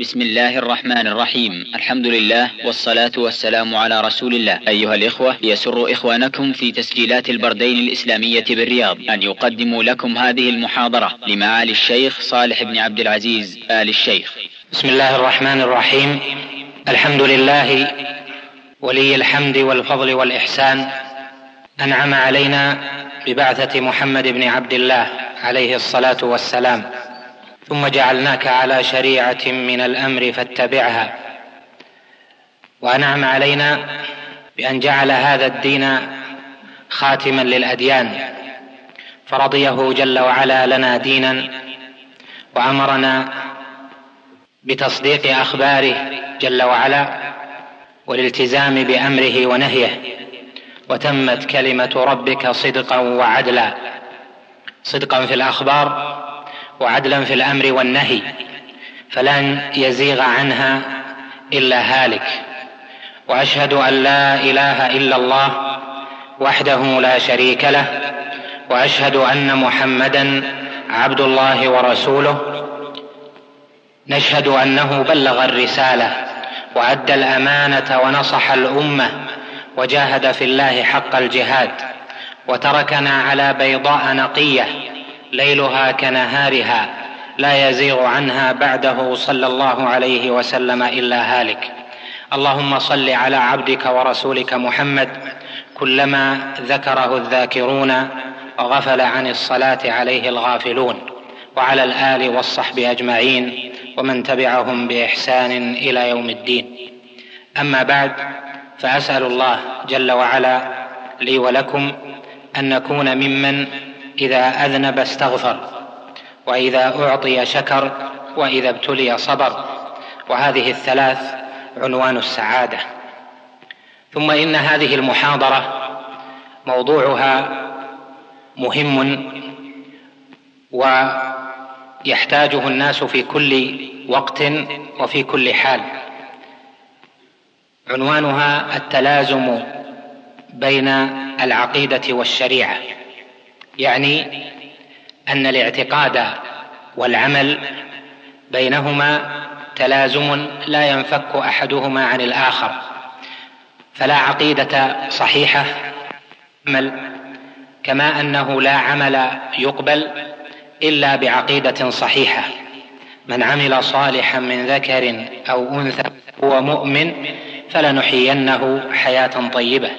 بسم الله الرحمن الرحيم الحمد لله والصلاة والسلام على رسول الله أيها الإخوة يسر إخوانكم في تسجيلات البردين الإسلامية بالرياض أن يقدموا لكم هذه المحاضرة لمعالي الشيخ صالح بن عبد العزيز آل الشيخ بسم الله الرحمن الرحيم الحمد لله ولي الحمد والفضل والإحسان أنعم علينا ببعثة محمد بن عبد الله عليه الصلاة والسلام ثم جعلناك على شريعة من الأمر فاتبعها. وأنعم علينا بأن جعل هذا الدين خاتما للأديان. فرضيه جل وعلا لنا دينا وأمرنا بتصديق أخباره جل وعلا والالتزام بأمره ونهيه. وتمت كلمة ربك صدقا وعدلا. صدقا في الأخبار وعدلا في الأمر والنهي فلن يزيغ عنها إلا هالك. وأشهد أن لا إله إلا الله وحده لا شريك له وأشهد أن محمدا عبد الله ورسوله. نشهد أنه بلغ الرسالة وأدى الأمانة ونصح الأمة وجاهد في الله حق الجهاد وتركنا على بيضاء نقية ليلها كنهارها لا يزيغ عنها بعده صلى الله عليه وسلم إلا هالك. اللهم صل على عبدك ورسولك محمد كلما ذكره الذاكرون وغفل عن الصلاة عليه الغافلون. وعلى الآل والصحب أجمعين ومن تبعهم بإحسان إلى يوم الدين. أما بعد فأسأل الله جل وعلا لي ولكم أن نكون ممن إذا أذنب استغفر وإذا أعطي شكر وإذا ابتلي صبر. وهذه الثلاث عنوان السعادة. ثم إن هذه المحاضرة موضوعها مهم ويحتاجه الناس في كل وقت وفي كل حال. عنوانها التلازم بين العقيدة والشريعة. يعني أن الاعتقاد والعمل بينهما تلازم لا ينفك أحدهما عن الآخر فلا عقيدة صحيحة عمل كما أنه لا عمل يقبل إلا بعقيدة صحيحة. من عمل صالحا من ذكر أو أنثى هو مؤمن فلنحيينه حياة طيبة.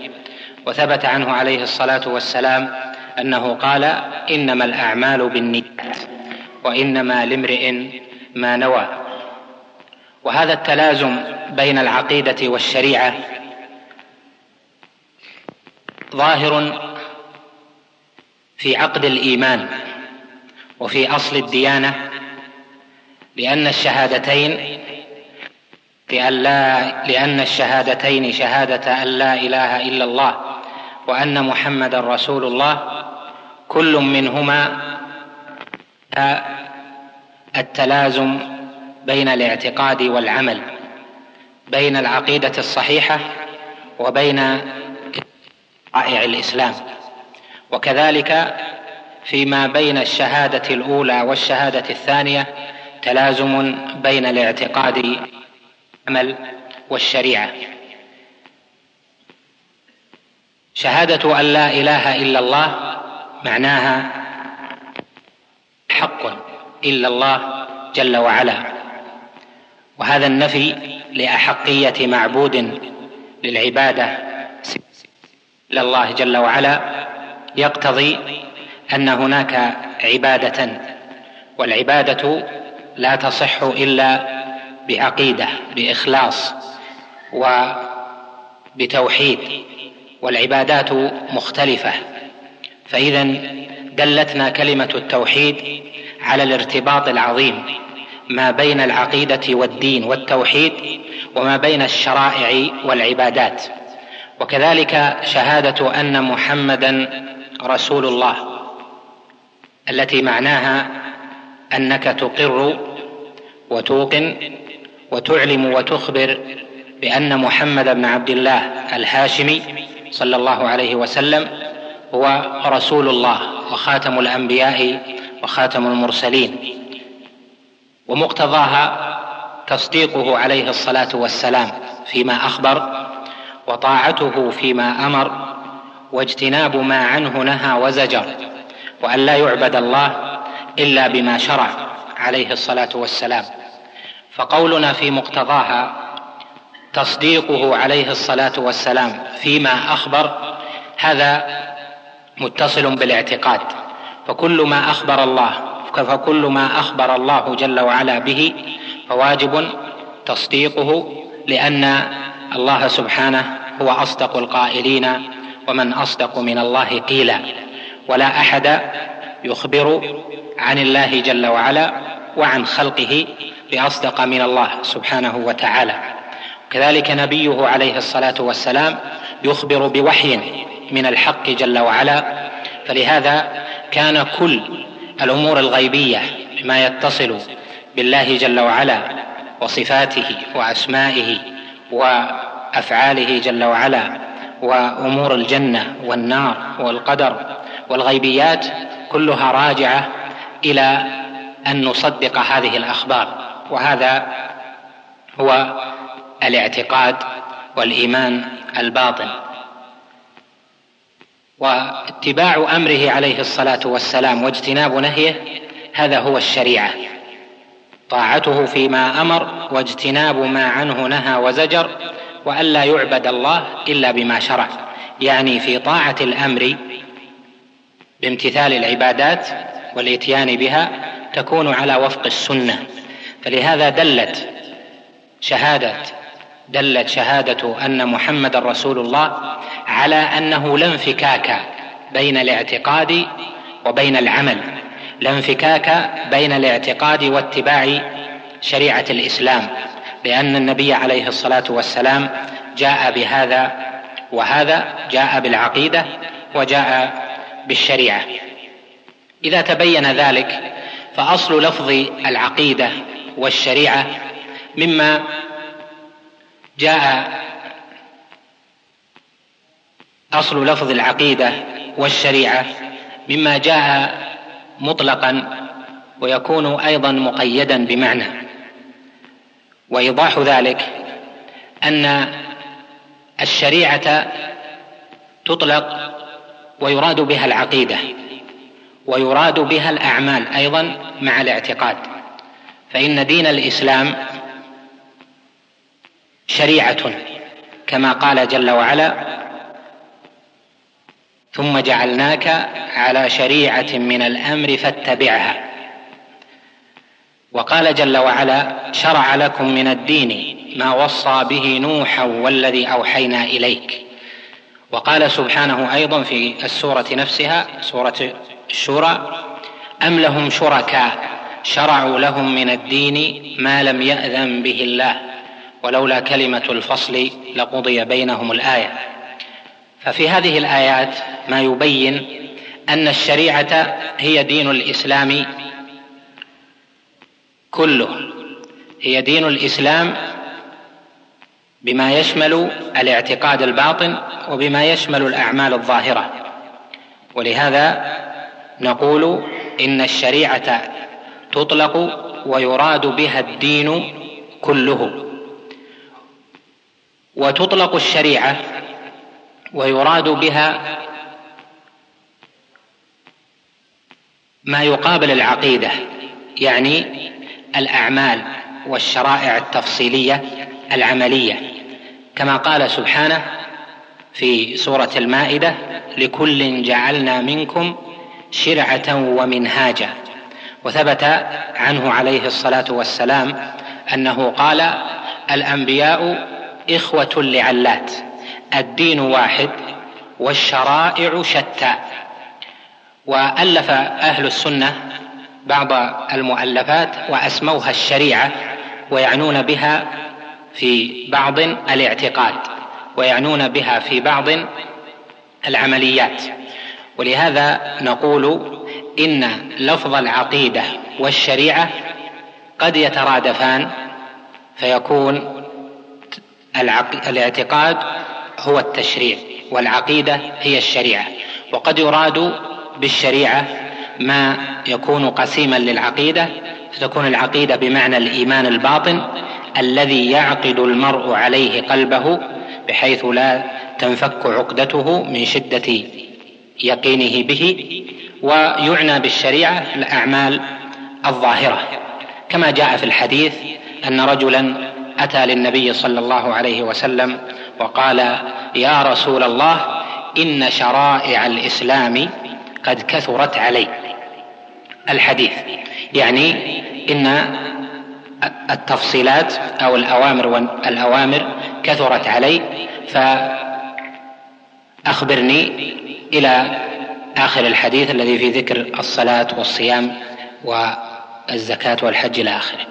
وثبت عنه عليه الصلاة والسلام أنه قال إنما الأعمال بالنيات وإنما لامرئ ما نوى. وهذا التلازم بين العقيدة والشريعة ظاهر في عقد الإيمان وفي أصل الديانة لأن الشهادتين لأن, لا لأن الشهادتين شهادة أن لا إله إلا الله وأن محمدا رسول الله كل منهما التلازم بين الاعتقاد والعمل بين العقيدة الصحيحة وبين شرائع الإسلام. وكذلك فيما بين الشهادة الأولى والشهادة الثانية تلازم بين الاعتقاد والعمل والشريعة. شهادة أن لا إله إلا الله معناها حق إلا الله جل وعلا. وهذا النفي لأحقية معبود للعبادة الا الله جل وعلا. يقتضي أن هناك عبادة والعبادة لا تصح إلا بعقيده بإخلاص وبتوحيد والعبادات مختلفة. فإذا دلتنا كلمة التوحيد على الارتباط العظيم ما بين العقيدة والدين والتوحيد وما بين الشرائع والعبادات. وكذلك شهادة أن محمدا رسول الله التي معناها أنك تقر وتوقن وتعلم وتخبر بأن محمد بن عبد الله الهاشمي صلى الله عليه وسلم هو رسول الله وخاتم الأنبياء وخاتم المرسلين ومقتضاها تصديقه عليه الصلاة والسلام فيما أخبر وطاعته فيما أمر واجتناب ما عنه نهى وزجر وأن لا يعبد الله إلا بما شرع عليه الصلاة والسلام. فقولنا في مقتضاها تصديقه عليه الصلاة والسلام فيما أخبر هذا متصل بالاعتقاد فكل ما أخبر الله فكل ما أخبر الله جل وعلا به فواجب تصديقه لأن الله سبحانه هو أصدق القائلين ومن أصدق من الله قيلا. ولا أحد يخبر عن الله جل وعلا وعن خلقه بأصدق من الله سبحانه وتعالى. كذلك نبيه عليه الصلاة والسلام يخبر بوحي من الحق جل وعلا فلهذا كان كل الأمور الغيبية ما يتصل بالله جل وعلا وصفاته وأسمائه وأفعاله جل وعلا وأمور الجنة والنار والقدر والغيبيات كلها راجعة إلى أن نصدق هذه الأخبار. وهذا هو الاعتقاد والإيمان الباطن واتباع أمره عليه الصلاة والسلام واجتناب نهيه هذا هو الشريعة. طاعته فيما أمر واجتناب ما عنه نهى وزجر والا يعبد الله إلا بما شرع يعني في طاعة الأمر بامتثال العبادات والإتيان بها تكون على وفق السنة. فلهذا دلت شهادة دلت شهادة أن محمد رسول الله على أنه لا انفكاك بين الاعتقاد وبين العمل لا انفكاك بين الاعتقاد واتباع شريعة الإسلام لأن النبي عليه الصلاة والسلام جاء بهذا وهذا جاء بالعقيدة وجاء بالشريعة. إذا تبين ذلك فأصل لفظ العقيدة والشريعة مما جاء أصل لفظ العقيدة والشريعة مما جاء مطلقا ويكون أيضا مقيدا بمعنى. وإيضاح ذلك أن الشريعة تطلق ويراد بها العقيدة ويراد بها الأعمال أيضا مع الاعتقاد. فإن دين الإسلام شريعة كما قال جل وعلا ثم جعلناك على شريعة من الأمر فاتبعها وقال جل وعلا شرع لكم من الدين ما وصى به نوحا والذي أوحينا إليك وقال سبحانه أيضا في السورة نفسها سورة الشورى أم لهم شركاء شرعوا لهم من الدين ما لم يأذن به الله ولولا كلمة الفصل لقضي بينهم الآية. ففي هذه الآيات ما يبين أن الشريعة هي دين الإسلام كله. هي دين الإسلام بما يشمل الاعتقاد الباطن وبما يشمل الأعمال الظاهرة. ولهذا نقول إن الشريعة تطلق ويراد بها الدين كله. وتطلق الشريعة ويراد بها ما يقابل العقيدة يعني الأعمال والشرائع التفصيلية العملية. كما قال سبحانه في سورة المائدة لكل جعلنا منكم شرعة ومنهاجا. وثبت عنه عليه الصلاة والسلام أنه قال الأنبياء إخوة لعلات. الدين واحد والشرائع شتى. وألف أهل السنة بعض المؤلفات وأسموها الشريعة ويعنون بها في بعض الاعتقاد ويعنون بها في بعض العمليات. ولهذا نقول إن لفظ العقيدة والشريعة قد يترادفان فيكون الاعتقاد هو التشريع والعقيدة هي الشريعة. وقد يراد بالشريعة ما يكون قسيما للعقيدة فتكون العقيدة بمعنى الإيمان الباطن الذي يعقد المرء عليه قلبه بحيث لا تنفك عقدته من شدة يقينه به ويعنى بالشريعة الأعمال الظاهرة. كما جاء في الحديث أن رجلا أتى للنبي صلى الله عليه وسلم وقال يا رسول الله إن شرائع الإسلام قد كثرت علي. الحديث يعني إن التفصيلات أو الأوامر والاوامر كثرت علي فأخبرني إلى آخر الحديث الذي في ذكر الصلاة والصيام والزكاة والحج إلى آخره.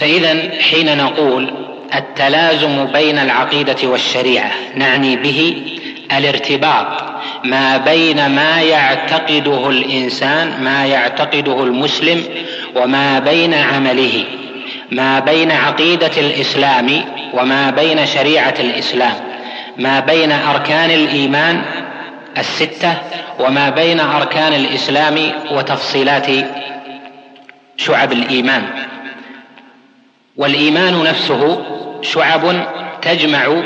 فإذا حين نقول التلازم بين العقيدة والشريعة نعني به الارتباط ما بين ما يعتقده الإنسان ما يعتقده المسلم وما بين عمله ما بين عقيدة الإسلام وما بين شريعة الإسلام ما بين أركان الإيمان الستة وما بين أركان الإسلام وتفصيلات شعب الإيمان. والإيمان نفسه شعب تجمع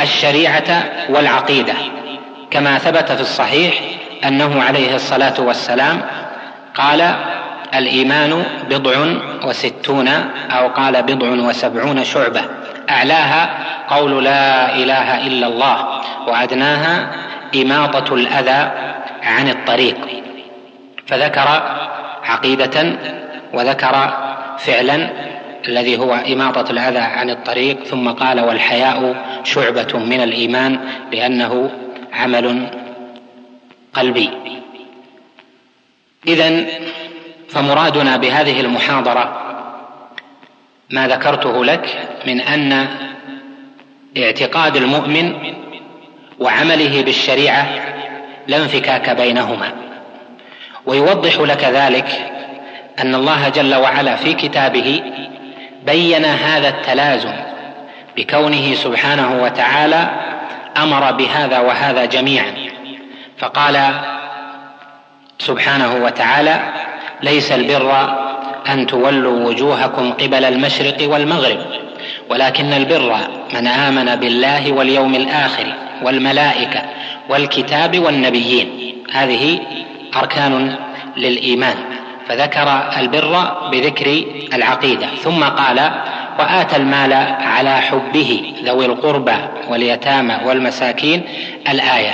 الشريعة والعقيدة كما ثبت في الصحيح أنه عليه الصلاة والسلام قال الإيمان بضع وستون أو قال بضع وسبعون شعبة. أعلاها قول لا إله إلا الله وأدناها إماطة الأذى عن الطريق. فذكر عقيدة وذكر فعلا الذي هو إماطة الأذى عن الطريق ثم قال والحياء شعبة من الإيمان لأنه عمل قلبي. إذا فمرادنا بهذه المحاضرة ما ذكرته لك من أن اعتقاد المؤمن وعمله بالشريعة لا انفكاك بينهما. ويوضح لك ذلك أن الله جل وعلا في كتابه بين هذا التلازم بكونه سبحانه وتعالى أمر بهذا وهذا جميعا. فقال سبحانه وتعالى ليس البر أن تولوا وجوهكم قبل المشرق والمغرب ولكن البر من آمن بالله واليوم الآخر والملائكة والكتاب والنبيين. هذه أركان للإيمان. فذكر البر بذكر العقيدة ثم قال وآتى المال على حبه ذوي القربى واليتامى والمساكين الآية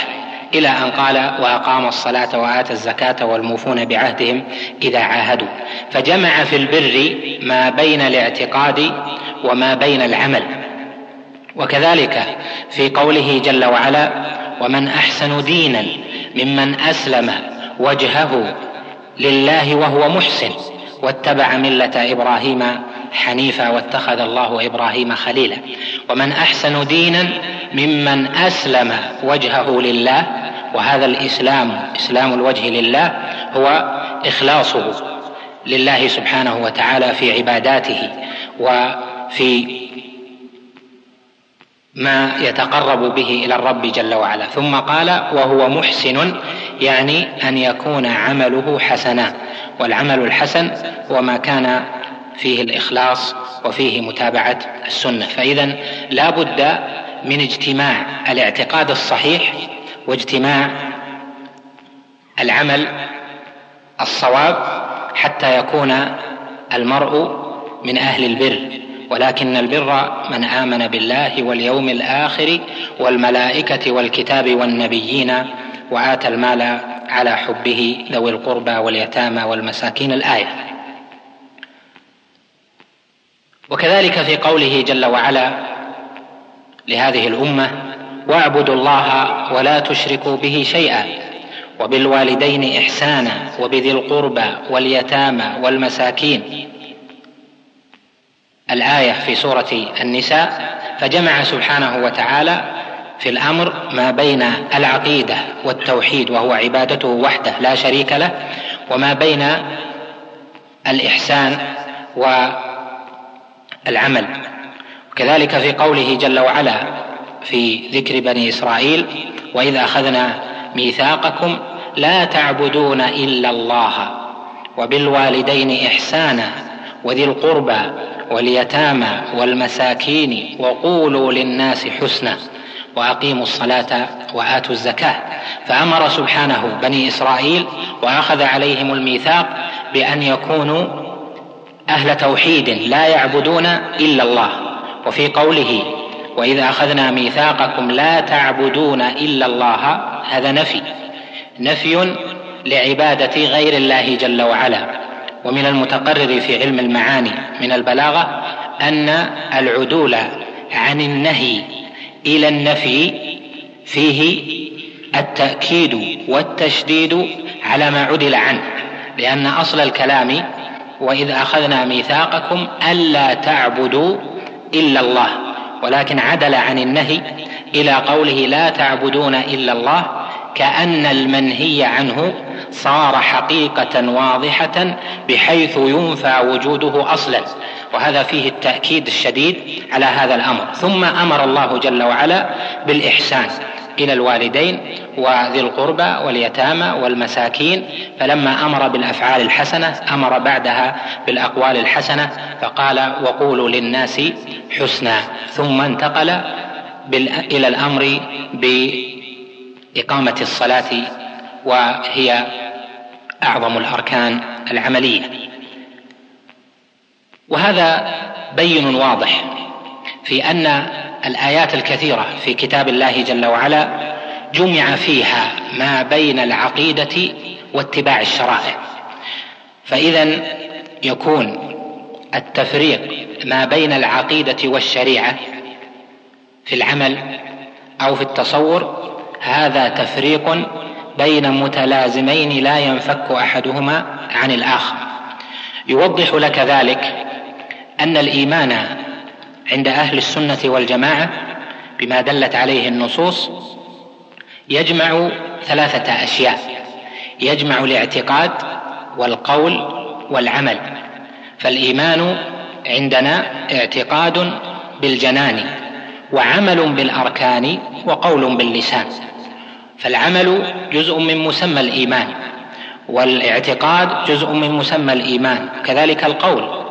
إلى أن قال واقام الصلاة واتى الزكاة والموفون بعهدهم إذا عاهدوا. فجمع في البر ما بين الاعتقاد وما بين العمل. وكذلك في قوله جل وعلا ومن أحسن دينا ممن أسلم وجهه لله وهو محسن. واتبع ملة إبراهيم حنيفا واتخذ الله إبراهيم خليلا. ومن أحسن دينا ممن أسلم وجهه لله. وهذا الإسلام إسلام الوجه لله هو إخلاصه لله سبحانه وتعالى في عباداته وفي ما يتقرب به إلى الرب جل وعلا. ثم قال وهو محسن يعني أن يكون عمله حسنا والعمل الحسن هو ما كان فيه الإخلاص وفيه متابعة السنة. فاذا لا بد من اجتماع الاعتقاد الصحيح واجتماع العمل الصواب حتى يكون المرء من أهل البر. ولكن البر من آمن بالله واليوم الآخر والملائكة والكتاب والنبيين وآتى المال على حبه ذوي القربى واليتامى والمساكين الآية. وكذلك في قوله جل وعلا لهذه الأمة واعبدوا الله ولا تشركوا به شيئا وبالوالدين إحسانا وبذي القربى واليتامى والمساكين. الآية في سورة النساء فجمع سبحانه وتعالى في الأمر ما بين العقيدة والتوحيد وهو عبادته وحده لا شريك له وما بين الإحسان والعمل. وكذلك في قوله جل وعلا في ذكر بني إسرائيل وإذا أخذنا ميثاقكم لا تعبدون إلا الله وبالوالدين إحسانا وذي القربى واليتامى والمساكين وقولوا للناس حسنا وأقيموا الصلاة وآتوا الزكاة. فأمر سبحانه بني إسرائيل وأخذ عليهم الميثاق بأن يكونوا أهل توحيد لا يعبدون إلا الله. وفي قوله وإذا أخذنا ميثاقكم لا تعبدون إلا الله هذا نفي. نفي لعبادة غير الله جل وعلا. ومن المتقرر في علم المعاني من البلاغة أن العدول عن النهي إلى النفي فيه التأكيد والتشديد على ما عدل عنه لأن أصل الكلام واذا أخذنا ميثاقكم ألا تعبدوا إلا الله ولكن عدل عن النهي إلى قوله لا تعبدون إلا الله كأن المنهي عنه صار حقيقة واضحة بحيث ينفى وجوده أصلا. وهذا فيه التأكيد الشديد على هذا الأمر. ثم أمر الله جل وعلا بالإحسان إلى الوالدين وذي القربى واليتامى والمساكين. فلما أمر بالأفعال الحسنة أمر بعدها بالأقوال الحسنة فقال وقولوا للناس حسنا. ثم انتقل إلى الأمر بإقامة الصلاة وهي أعظم الأركان العملية. وهذا بين واضح في أن الآيات الكثيرة في كتاب الله جل وعلا جمع فيها ما بين العقيدة واتباع الشرائع. فإذا يكون التفريق ما بين العقيدة والشريعة في العمل أو في التصور هذا تفريق بين متلازمين لا ينفك أحدهما عن الآخر. يوضح لك ذلك أن الإيمان عند أهل السنة والجماعة بما دلت عليه النصوص يجمع ثلاثة أشياء. يجمع الاعتقاد والقول والعمل. فالإيمان عندنا اعتقاد بالجنان وعمل بالأركان وقول باللسان. فالعمل جزء من مسمى الإيمان والاعتقاد جزء من مسمى الإيمان كذلك القول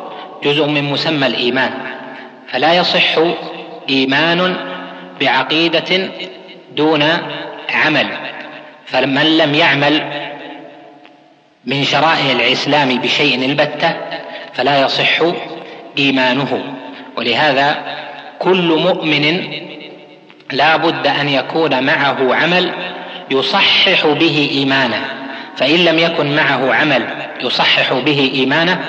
جزء من مسمى الإيمان. فلا يصح إيمان بعقيدة دون عمل فمن لم يعمل من شرائع الإسلام بشيء البتة فلا يصح إيمانه. ولهذا كل مؤمن لا بد أن يكون معه عمل يصحح به إيمانه فإن لم يكن معه عمل يصحح به إيمانه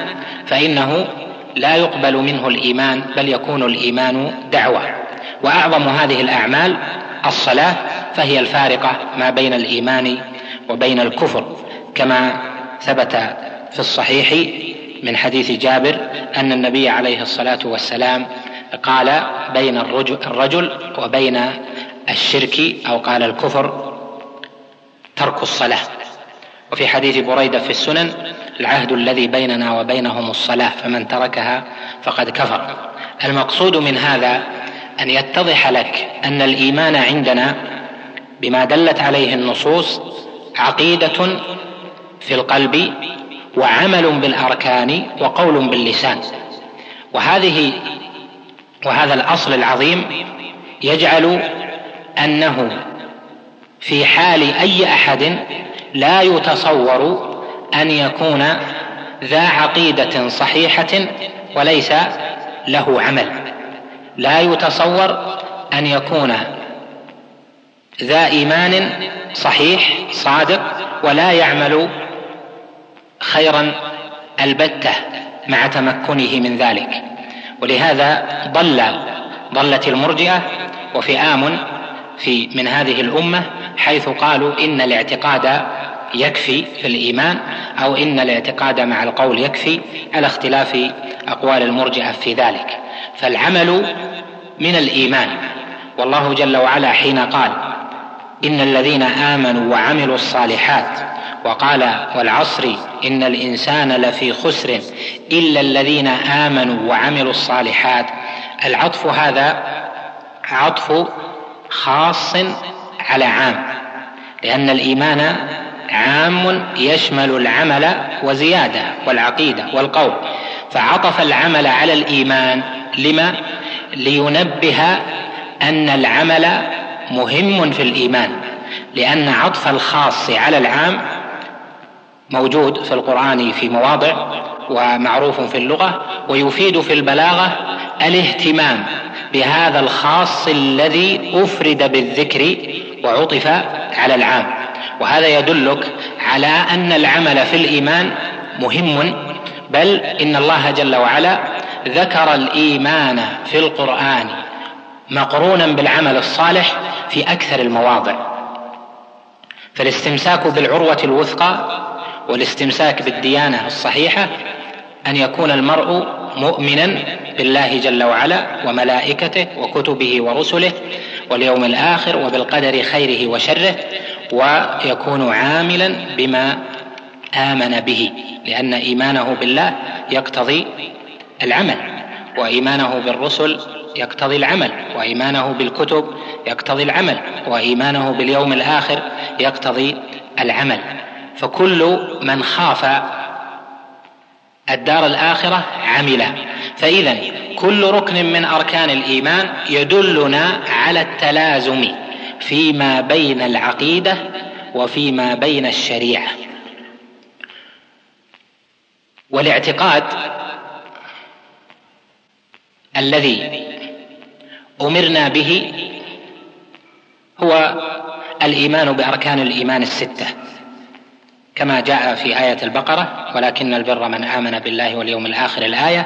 فإنه لا يقبل منه الإيمان بل يكون الإيمان دعوة. وأعظم هذه الأعمال الصلاة فهي الفارقة ما بين الإيمان وبين الكفر. كما ثبت في الصحيح من حديث جابر أن النبي عليه الصلاة والسلام قال بين الرجل وبين الشرك أو قال الكفر ترك الصلاة. وفي حديث بريدة في السنن العهد الذي بيننا وبينهم الصلاة فمن تركها فقد كفر. المقصود من هذا أن يتضح لك أن الإيمان عندنا بما دلت عليه النصوص عقيدة في القلب وعمل بالأركان وقول باللسان. وهذه وهذا الأصل العظيم يجعل أنه في حال أي أحد لا يتصور أن يكون ذا عقيدة صحيحة وليس له عمل. لا يتصور أن يكون ذا إيمان صحيح صادق ولا يعمل خيرا البتة مع تمكنه من ذلك. ولهذا ضل ضلت المرجئة وفئام في من هذه الأمة حيث قالوا إن الاعتقاد يكفي في الإيمان أو إن الاعتقاد مع القول يكفي على اختلاف أقوال المرجئة في ذلك. فالعمل من الإيمان. والله جل وعلا حين قال إن الذين آمنوا وعملوا الصالحات وقال والعصر إن الإنسان لفي خسر إلا الذين آمنوا وعملوا الصالحات. العطف هذا عطف خاص على عام لأن الإيمان عام يشمل العمل وزيادة والعقيدة والقول. فعطف العمل على الإيمان لما؟ لينبه أن العمل مهم في الإيمان لأن عطف الخاص على العام موجود في القرآن في مواضع ومعروف في اللغة ويفيد في البلاغة الاهتمام بهذا الخاص الذي أفرد بالذكر وعطف على العام. وهذا يدلك على أن العمل في الإيمان مهم بل إن الله جل وعلا ذكر الإيمان في القرآن مقرونا بالعمل الصالح في أكثر المواضع. فالاستمساك بالعروة الوثقى والاستمساك بالديانة الصحيحة أن يكون المرء مؤمنا بالله جل وعلا وملائكته وكتبه ورسله واليوم الآخر وبالقدر خيره وشره ويكون عاملا بما آمن به لأن إيمانه بالله يقتضي العمل وإيمانه بالرسل يقتضي العمل وإيمانه بالكتب يقتضي العمل وإيمانه باليوم الآخر يقتضي العمل. فكل من خاف الدار الآخرة عمل فإذا كل ركن من أركان الإيمان يدلنا على التلازم فيما بين العقيدة وفيما بين الشريعة. والاعتقاد الذي أمرنا به هو الإيمان بأركان الإيمان الستة. كما جاء في آية البقرة ولكن البر من آمن بالله واليوم الآخر الآية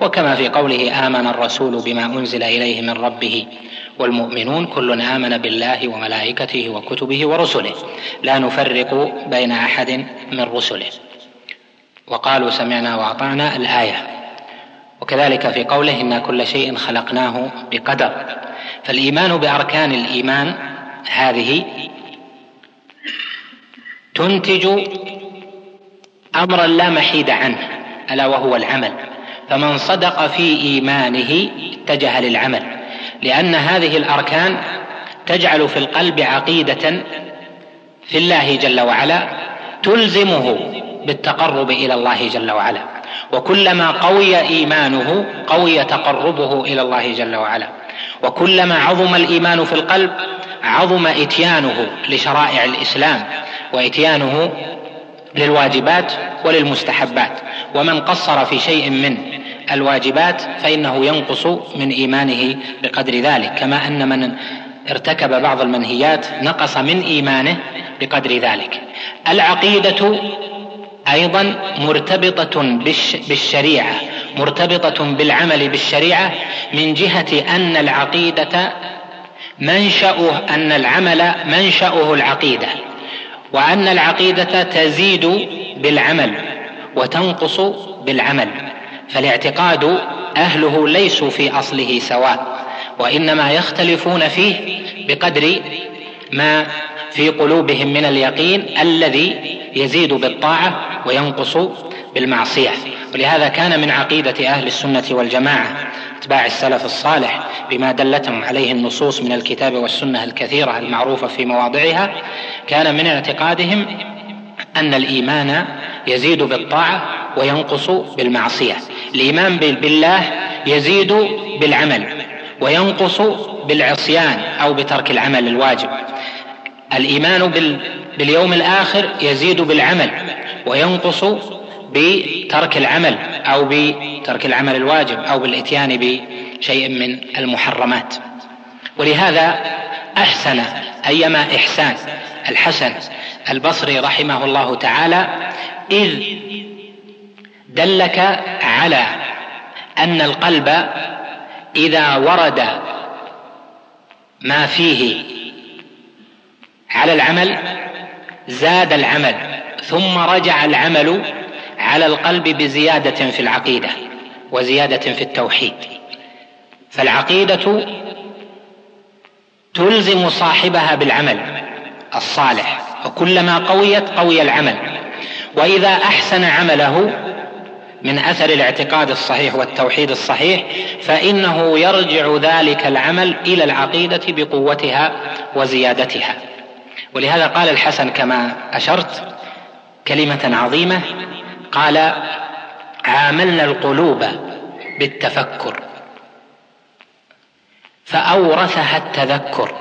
وكما في قوله آمن الرسول بما أنزل إليه من ربه والمؤمنون كل آمن بالله وملائكته وكتبه ورسله لا نفرق بين أحد من رسله. وقالوا سمعنا وأطعنا الآية. وكذلك في قوله إنا كل شيء خلقناه بقدر. فالإيمان بأركان الإيمان هذه تنتج أمرا لا محيد عنه ألا وهو العمل. فمن صدق في إيمانه اتجه للعمل. لأن هذه الأركان تجعل في القلب عقيدة في الله جل وعلا تلزمه بالتقرب إلى الله جل وعلا. وكلما قوي إيمانه قوي تقربه إلى الله جل وعلا. وكلما عظم الإيمان في القلب عظم إتيانه لشرائع الإسلام. وإتيانه للواجبات وللمستحبات. ومن قصر في شيء من الواجبات فإنه ينقص من إيمانه بقدر ذلك. كما أن من ارتكب بعض المنهيات نقص من إيمانه بقدر ذلك. العقيدة أيضا مرتبطة بالشريعة مرتبطة بالعمل بالشريعة من جهة أن العقيدة منشأه أن العمل منشأه العقيدة. وأن العقيدة تزيد بالعمل وتنقص بالعمل فالاعتقاد أهله ليسوا في أصله سواء وإنما يختلفون فيه بقدر ما في قلوبهم من اليقين الذي يزيد بالطاعة وينقص بالمعصية. ولهذا كان من عقيدة أهل السنة والجماعة اتباع السلف الصالح بما دلتهم عليه النصوص من الكتاب والسنة الكثيرة المعروفة في مواضعها كان من اعتقادهم أن الإيمان يزيد بالطاعة وينقص بالمعصية. الإيمان بالله يزيد بالعمل وينقص بالعصيان أو بترك العمل الواجب. الإيمان باليوم الآخر يزيد بالعمل وينقص بترك العمل أو بترك العمل الواجب أو بالإتيان بشيء من المحرمات. ولهذا أحسن ايما إحسان الحسن البصري رحمه الله تعالى إذ دلك على أن القلب إذا ورد ما فيه على العمل زاد العمل ثم رجع العمل على القلب بزيادة في العقيدة وزيادة في التوحيد. فالعقيدة تلزم صاحبها بالعمل الصالح وكلما قويت قوي العمل. وإذا أحسن عمله من أثر الاعتقاد الصحيح والتوحيد الصحيح فإنه يرجع ذلك العمل إلى العقيدة بقوتها وزيادتها. ولهذا قال الحسن كما أشرت كلمة عظيمة قال عاملنا القلوب بالتفكر. فأورثها التذكر.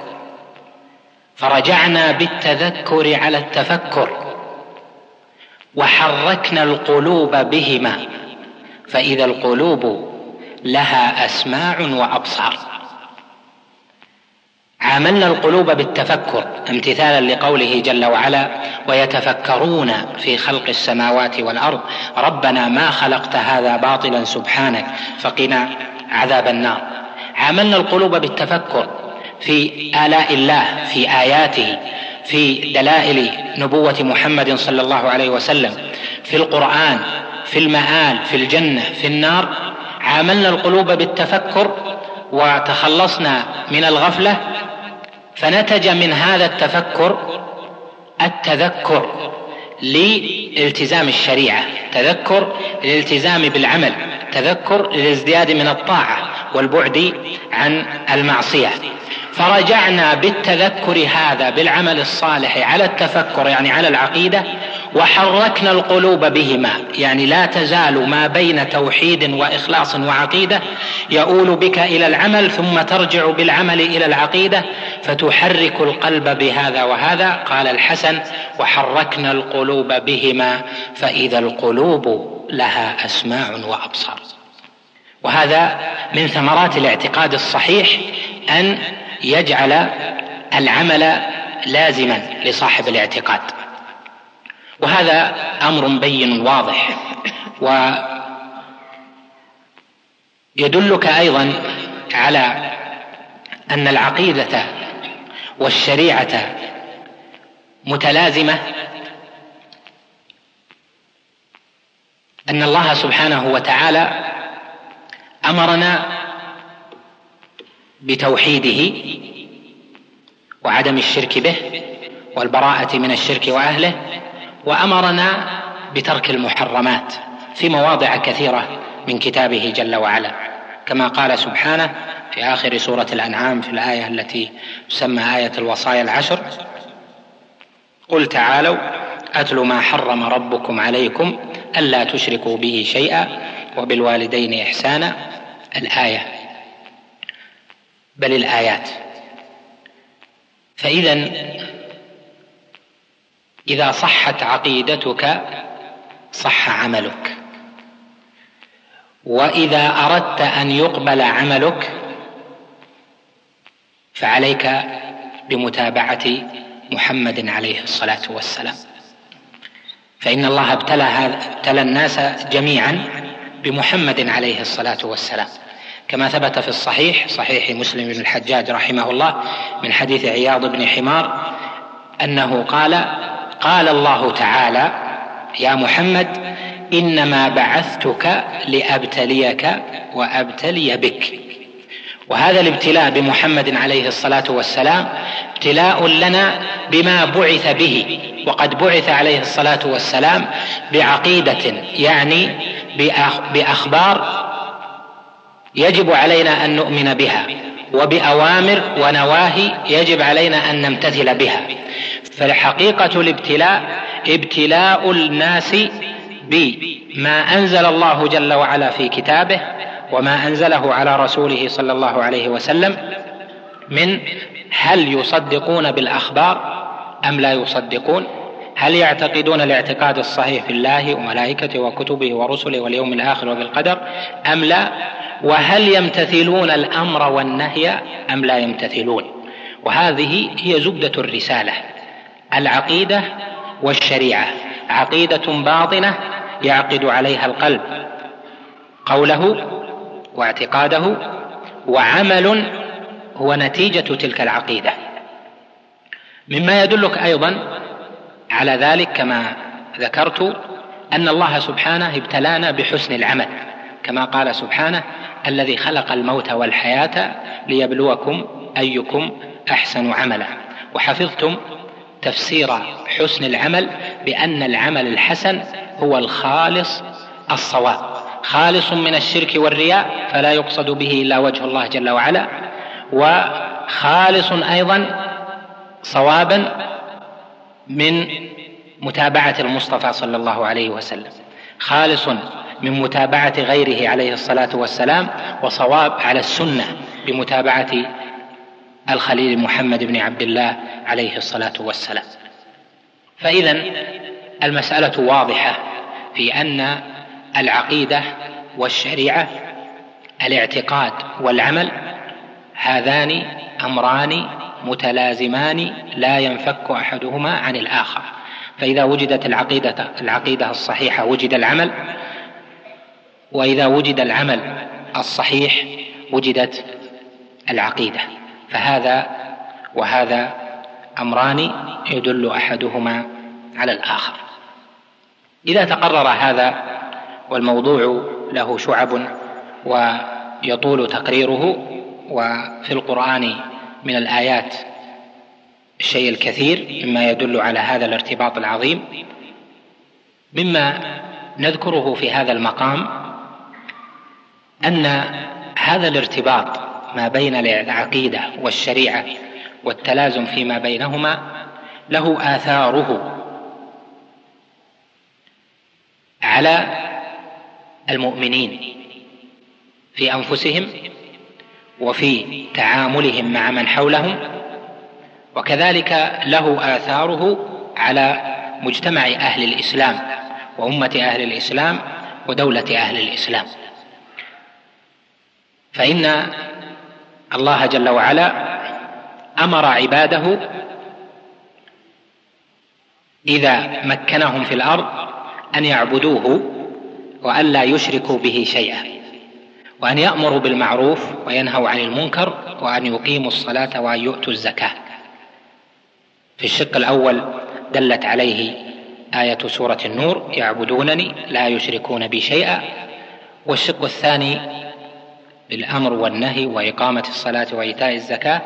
فرجعنا بالتذكر على التفكر. وحركنا القلوب بهما. فإذا القلوب لها أسماع وأبصار. عاملنا القلوب بالتفكر امتثالا لقوله جل وعلا ويتفكرون في خلق السماوات والأرض ربنا ما خلقت هذا باطلا سبحانك فقنا عذاب النار. عاملنا القلوب بالتفكر في آلاء الله في آياته في دلائل نبوة محمد صلى الله عليه وسلم في القرآن في المآل في الجنة في النار. عاملنا القلوب بالتفكر وتخلصنا من الغفلة فنتج من هذا التفكر التذكر لالتزام الشريعة تذكر للالتزام بالعمل تذكر للازدياد من الطاعة والبعد عن المعصية. فرجعنا بالتذكر هذا بالعمل الصالح على التفكر يعني على العقيدة وحركنا القلوب بهما. يعني لا تزال ما بين توحيد وإخلاص وعقيدة يؤول بك إلى العمل ثم ترجع بالعمل إلى العقيدة فتحرك القلب بهذا وهذا. قال الحسن وحركنا القلوب بهما فإذا القلوب لها أسماع وأبصار. وهذا من ثمرات الاعتقاد الصحيح أن يجعل العمل لازما لصاحب الاعتقاد. وهذا أمر بين واضح. ويدلك أيضا على أن العقيدة والشريعة متلازمة أن الله سبحانه وتعالى أمرنا بتوحيده وعدم الشرك به والبراءة من الشرك وأهله. وأمرنا بترك المحرمات في مواضع كثيرة من كتابه جل وعلا. كما قال سبحانه في آخر سورة الأنعام في الآية التي تسمى آية الوصايا العشر قل تعالوا أتل ما حرم ربكم عليكم ألا تشركوا به شيئا وبالوالدين إحسانا. الآية. بل الآيات. فاذا إذا صحت عقيدتك صح عملك. وإذا أردت أن يقبل عملك فعليك بمتابعة محمد عليه الصلاة والسلام. فإن الله ابتلى ابتلى الناس جميعا بمحمد عليه الصلاة والسلام. كما ثبت في الصحيح صحيح مسلم بن الحجاج رحمه الله من حديث عياض بن حمار أنه قال قال الله تعالى يا محمد إنما بعثتك لأبتليك وأبتلي بك. وهذا الابتلاء بمحمد عليه الصلاة والسلام ابتلاء لنا بما بعث به وقد بعث عليه الصلاة والسلام بعقيدة يعني بأخبار يجب علينا أن نؤمن بها وبأوامر ونواهي يجب علينا أن نمتثل بها. فحقيقه الابتلاء ابتلاء الناس بما أنزل الله جل وعلا في كتابه وما أنزله على رسوله صلى الله عليه وسلم من هل يصدقون بالأخبار أم لا يصدقون؟ هل يعتقدون الاعتقاد الصحيح في الله وملائكته وكتبه ورسله واليوم الآخر وبالقدر أم لا؟ وهل يمتثلون الأمر والنهي أم لا يمتثلون؟ وهذه هي زبدة الرسالة. العقيدة والشريعة. عقيدة باطنة يعقد عليها القلب. قوله واعتقاده وعمل هو نتيجة تلك العقيدة. مما يدلك أيضا على ذلك كما ذكرت أن الله سبحانه ابتلانا بحسن العمل. كما قال سبحانه الذي خلق الموت والحياة ليبلوكم أيكم أحسن عملا. وحفظتم تفسير حسن العمل بأن العمل الحسن هو الخالص الصواب. خالص من الشرك والرياء فلا يقصد به إلا وجه الله جل وعلا وخالص أيضا صوابا من متابعة المصطفى صلى الله عليه وسلم. خالص من متابعة غيره عليه الصلاة والسلام وصواب على السنة بمتابعة الخليل محمد بن عبد الله عليه الصلاة والسلام. فاذا المسألة واضحة في أن العقيدة والشريعة الاعتقاد والعمل هذان أمران متلازمان لا ينفك أحدهما عن الآخر. فإذا وجدت العقيدة العقيدة الصحيحة وجد العمل وإذا وجد العمل الصحيح وجدت العقيدة. فهذا وهذا أمران يدل أحدهما على الآخر. إذا تقرر هذا والموضوع له شعب ويطول تقريره وفي القرآن من الآيات الشيء الكثير مما يدل على هذا الارتباط العظيم مما نذكره في هذا المقام أن هذا الارتباط ما بين العقيدة والشريعة والتلازم فيما بينهما له آثاره على المؤمنين في أنفسهم وفي تعاملهم مع من حولهم وكذلك له آثاره على مجتمع أهل الإسلام وأمة أهل الإسلام ودولة أهل الإسلام. فإن الله جل وعلا أمر عباده إذا مكنهم في الأرض أن يعبدوه والا يشركوا به شيئا وأن يأمروا بالمعروف وينهوا عن المنكر وأن يقيموا الصلاة وأن يؤتوا الزكاة. في الشق الأول دلت عليه آية سورة النور يعبدونني لا يشركون بي شيئا. والشق الثاني بالأمر والنهي وإقامة الصلاة وإيتاء الزكاة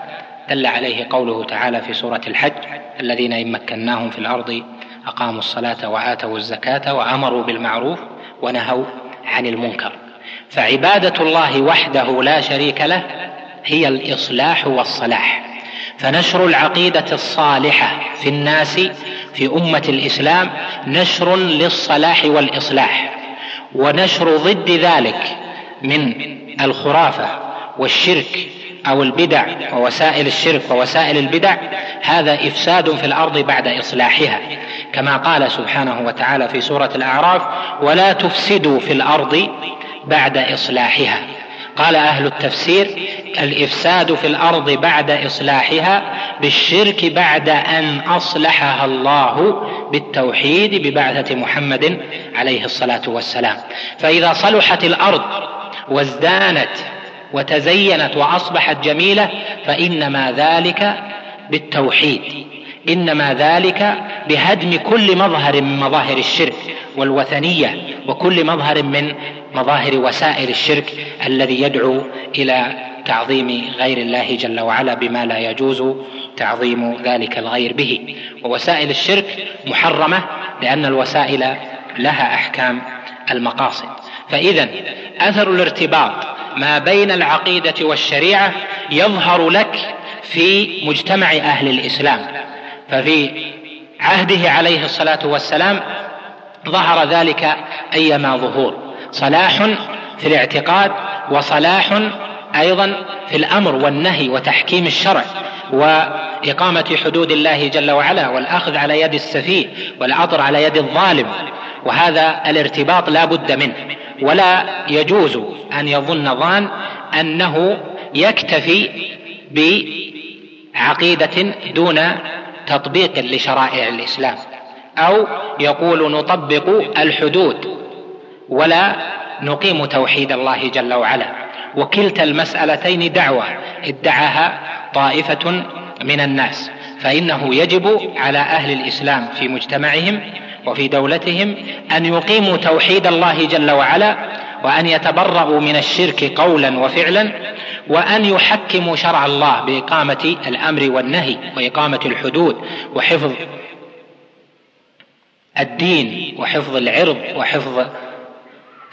دل عليه قوله تعالى في سورة الحج الذين إن مكناهم في الأرض أقاموا الصلاة وآتوا الزكاة وأمروا بالمعروف ونهوا عن المنكر. فعبادة الله وحده لا شريك له هي الإصلاح والصلاح. فنشر العقيدة الصالحة في الناس في أمة الإسلام نشر للصلاح والإصلاح ونشر ضد ذلك من الخرافة والشرك أو البدع ووسائل الشرك ووسائل البدع هذا إفساد في الأرض بعد إصلاحها كما قال سبحانه وتعالى في سورة الأعراف ولا تفسدوا في الأرض بعد إصلاحها قال أهل التفسير الإفساد في الأرض بعد إصلاحها بالشرك بعد أن أصلحها الله بالتوحيد ببعثة محمد عليه الصلاة والسلام فإذا صلحت الأرض وازدانت وتزينت وأصبحت جميلة فإنما ذلك بالتوحيد إنما ذلك بهدم كل مظهر من مظاهر الشرك والوثنية وكل مظهر من مظاهر وسائل الشرك الذي يدعو إلى تعظيم غير الله جل وعلا بما لا يجوز تعظيم ذلك الغير به. ووسائل الشرك محرمة لأن الوسائل لها أحكام المقاصد. فاذا أثر الارتباط ما بين العقيدة والشريعة يظهر لك في مجتمع أهل الإسلام. ففي عهده عليه الصلاة والسلام ظهر ذلك أيما ظهور. صلاح في الاعتقاد وصلاح أيضا في الأمر والنهي وتحكيم الشرع وإقامة حدود الله جل وعلا والأخذ على يد السفيه والعطر على يد الظالم. وهذا الارتباط لا بد منه. ولا يجوز أن يظن ظان أنه يكتفي بعقيدة دون تطبيق لشرائع الإسلام أو يقول نطبق الحدود ولا نقيم توحيد الله جل وعلا. وكلتا المسألتين دعوة ادعاها طائفة من الناس فإنه يجب على أهل الإسلام في مجتمعهم وفي دولتهم أن يقيموا توحيد الله جل وعلا وأن يتبرأوا من الشرك قولا وفعلا وأن يحكموا شرع الله بإقامة الأمر والنهي وإقامة الحدود وحفظ الدين وحفظ العرض وحفظ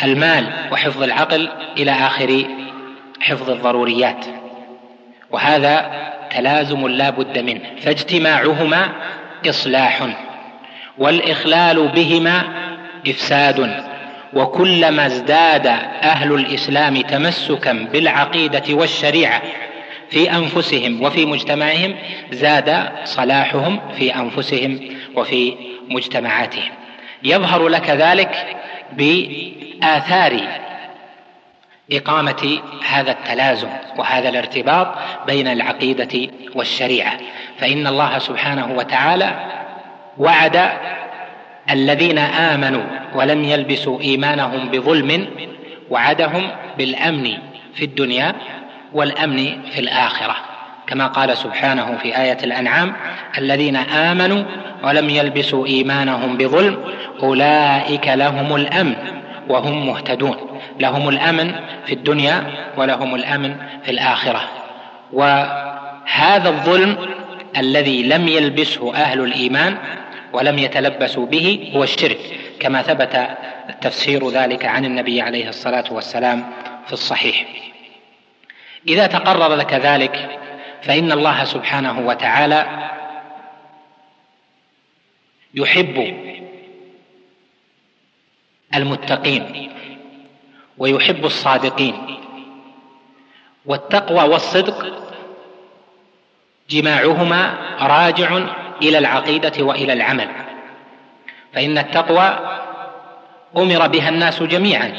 المال وحفظ العقل إلى آخر حفظ الضروريات. وهذا تلازم لا بد منه فاجتماعهما إصلاح. والإخلال بهما إفساد وكلما ازداد أهل الإسلام تمسكا بالعقيدة والشريعة في أنفسهم وفي مجتمعهم زاد صلاحهم في أنفسهم وفي مجتمعاتهم. يظهر لك ذلك بآثار إقامة هذا التلازم وهذا الارتباط بين العقيدة والشريعة. فإن الله سبحانه وتعالى وعد الذين آمنوا ولم يلبسوا إيمانهم بظلم وعدهم بالأمن في الدنيا والأمن في الآخرة. كما قال سبحانه في آية الأنعام الذين آمنوا ولم يلبسوا إيمانهم بظلم أولئك لهم الأمن وهم مهتدون. لهم الأمن في الدنيا ولهم الأمن في الآخرة. وهذا الظلم الذي لم يلبسه أهل الإيمان ولم يتلبسوا به هو الشرك كما ثبت تفسير ذلك عن النبي عليه الصلاة والسلام في الصحيح. إذا تقرر لك ذلك فإن الله سبحانه وتعالى يحب المتقين ويحب الصادقين والتقوى والصدق جماعهما راجع إلى العقيدة وإلى العمل. فإن التقوى أمر بها الناس جميعا.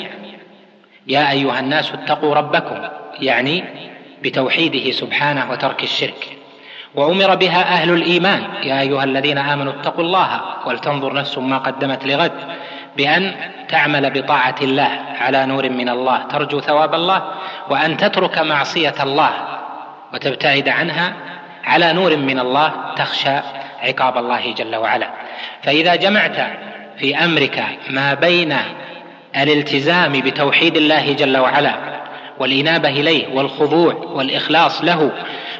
يا أيها الناس اتقوا ربكم يعني بتوحيده سبحانه وترك الشرك. وأمر بها أهل الإيمان يا أيها الذين آمنوا اتقوا الله ولتنظر نفس ما قدمت لغد بأن تعمل بطاعة الله على نور من الله ترجو ثواب الله وأن تترك معصية الله وتبتعد عنها على نور من الله تخشى عقاب الله جل وعلا. فإذا جمعت في أمرك ما بين الالتزام بتوحيد الله جل وعلا والإنابة إليه والخضوع والإخلاص له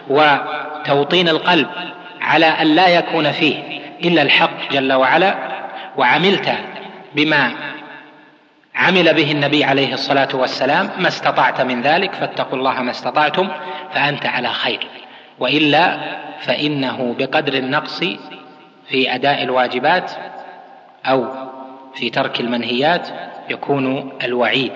وتوطين القلب على أن لا يكون فيه إلا الحق جل وعلا وعملت بما عمل به النبي عليه الصلاة والسلام ما استطعت من ذلك فاتقوا الله ما استطعتم فأنت على خير. وإلا فإنه بقدر النقص في أداء الواجبات أو في ترك المنهيات يكون الوعيد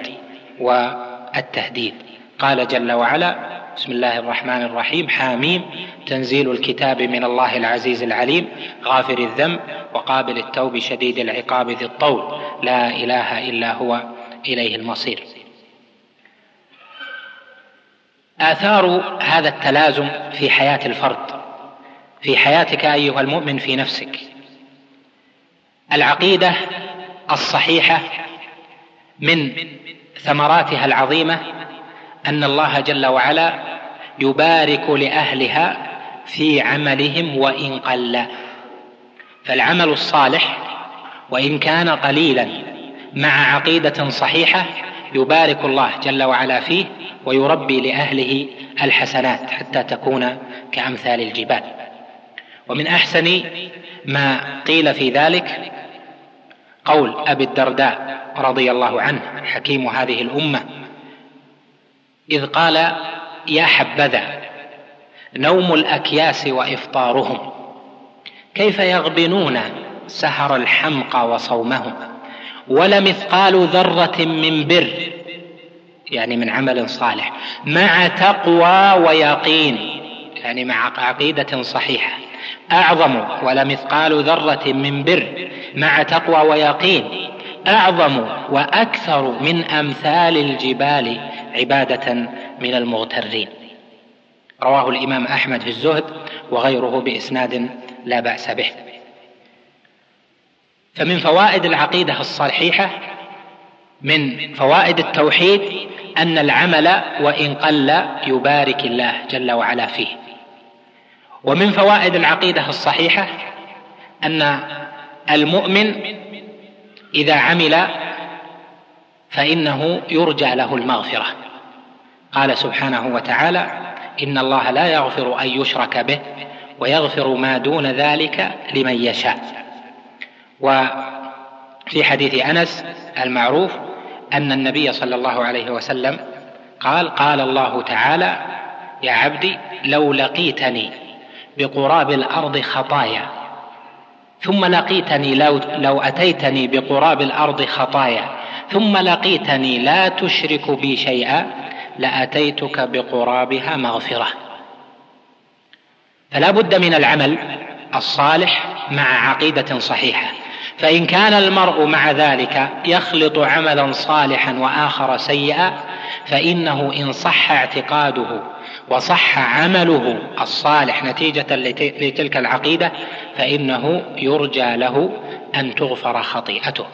والتهديد. قال جل وعلا بسم الله الرحمن الرحيم. حاميم تنزيل الكتاب من الله العزيز العليم غافر الذنب وقابل التوب شديد العقاب ذي الطول. لا إله إلا هو إليه المصير. آثار هذا التلازم في حياة الفرد في حياتك أيها المؤمن في نفسك. العقيدة الصحيحة من ثمراتها العظيمة أن الله جل وعلا يبارك لأهلها في عملهم وإن قل. فالعمل الصالح وإن كان قليلا مع عقيدة صحيحة يبارك الله جل وعلا فيه ويربي لأهله الحسنات حتى تكون كأمثال الجبال. ومن أحسن ما قيل في ذلك قول أبي الدرداء رضي الله عنه حكيم هذه الأمة إذ قال يا حبذا نوم الأكياس وإفطارهم كيف يغبنون سهر الحمقى وصومهم؟ ولمثقال ذرة من بر. يعني من عمل صالح. مع تقوى ويقين. يعني مع عقيدة صحيحة. أعظم ولمثقال ذرة من بر. مع تقوى ويقين. أعظم وأكثر من أمثال الجبال عبادة من المغترين. رواه الإمام أحمد في الزهد وغيره بإسناد لا بأس به. فمن فوائد العقيدة الصحيحه من فوائد التوحيد أن العمل وإن قل يبارك الله جل وعلا فيه. ومن فوائد العقيدة الصحيحة أن المؤمن إذا عمل فإنه يرجى له المغفرة. قال سبحانه وتعالى إن الله لا يغفر أن يشرك به ويغفر ما دون ذلك لمن يشاء. وفي حديث أنس المعروف أن النبي صلى الله عليه وسلم قال قال الله تعالى يا عبدي لو لقيتني بقراب الأرض خطايا ثم لقيتني لو, لو أتيتني بقراب الأرض خطايا ثم لقيتني لا تشرك بي شيئا لأتيتك بقرابها مغفرة. فلا بد من العمل الصالح مع عقيدة صحيحة. فإن كان المرء مع ذلك يخلط عملا صالحا وآخر سيئا فإنه إن صح اعتقاده وصح عمله الصالح نتيجة لتلك العقيدة فإنه يرجى له أن تغفر خطيئته.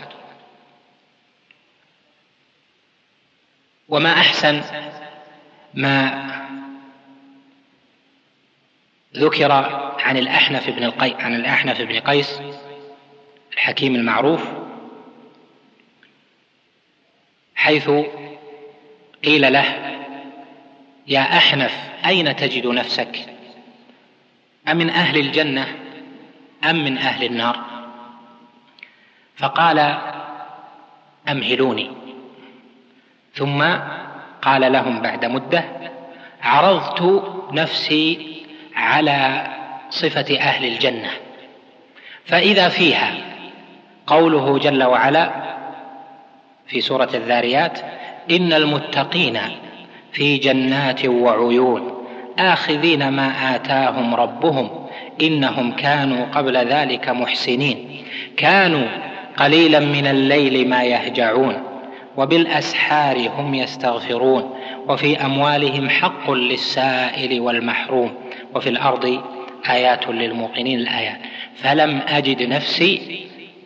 وما أحسن ما ذكر عن الأحنف بن القي عن الأحنف بن قيس الحكيم المعروف حيث قيل له يا أحنف أين تجد نفسك؟ أمن أهل الجنة أم من أهل النار؟ فقال أمهلوني. ثم قال لهم بعد مدة عرضت نفسي على صفة أهل الجنة فإذا فيها قوله جل وعلا في سورة الذاريات إن المتقين في جنات وعيون آخذين ما آتاهم ربهم إنهم كانوا قبل ذلك محسنين. كانوا قليلا من الليل ما يهجعون وبالأسحار هم يستغفرون وفي أموالهم حق للسائل والمحروم وفي الأرض آيات للموقنين الآيات. فلم أجد نفسي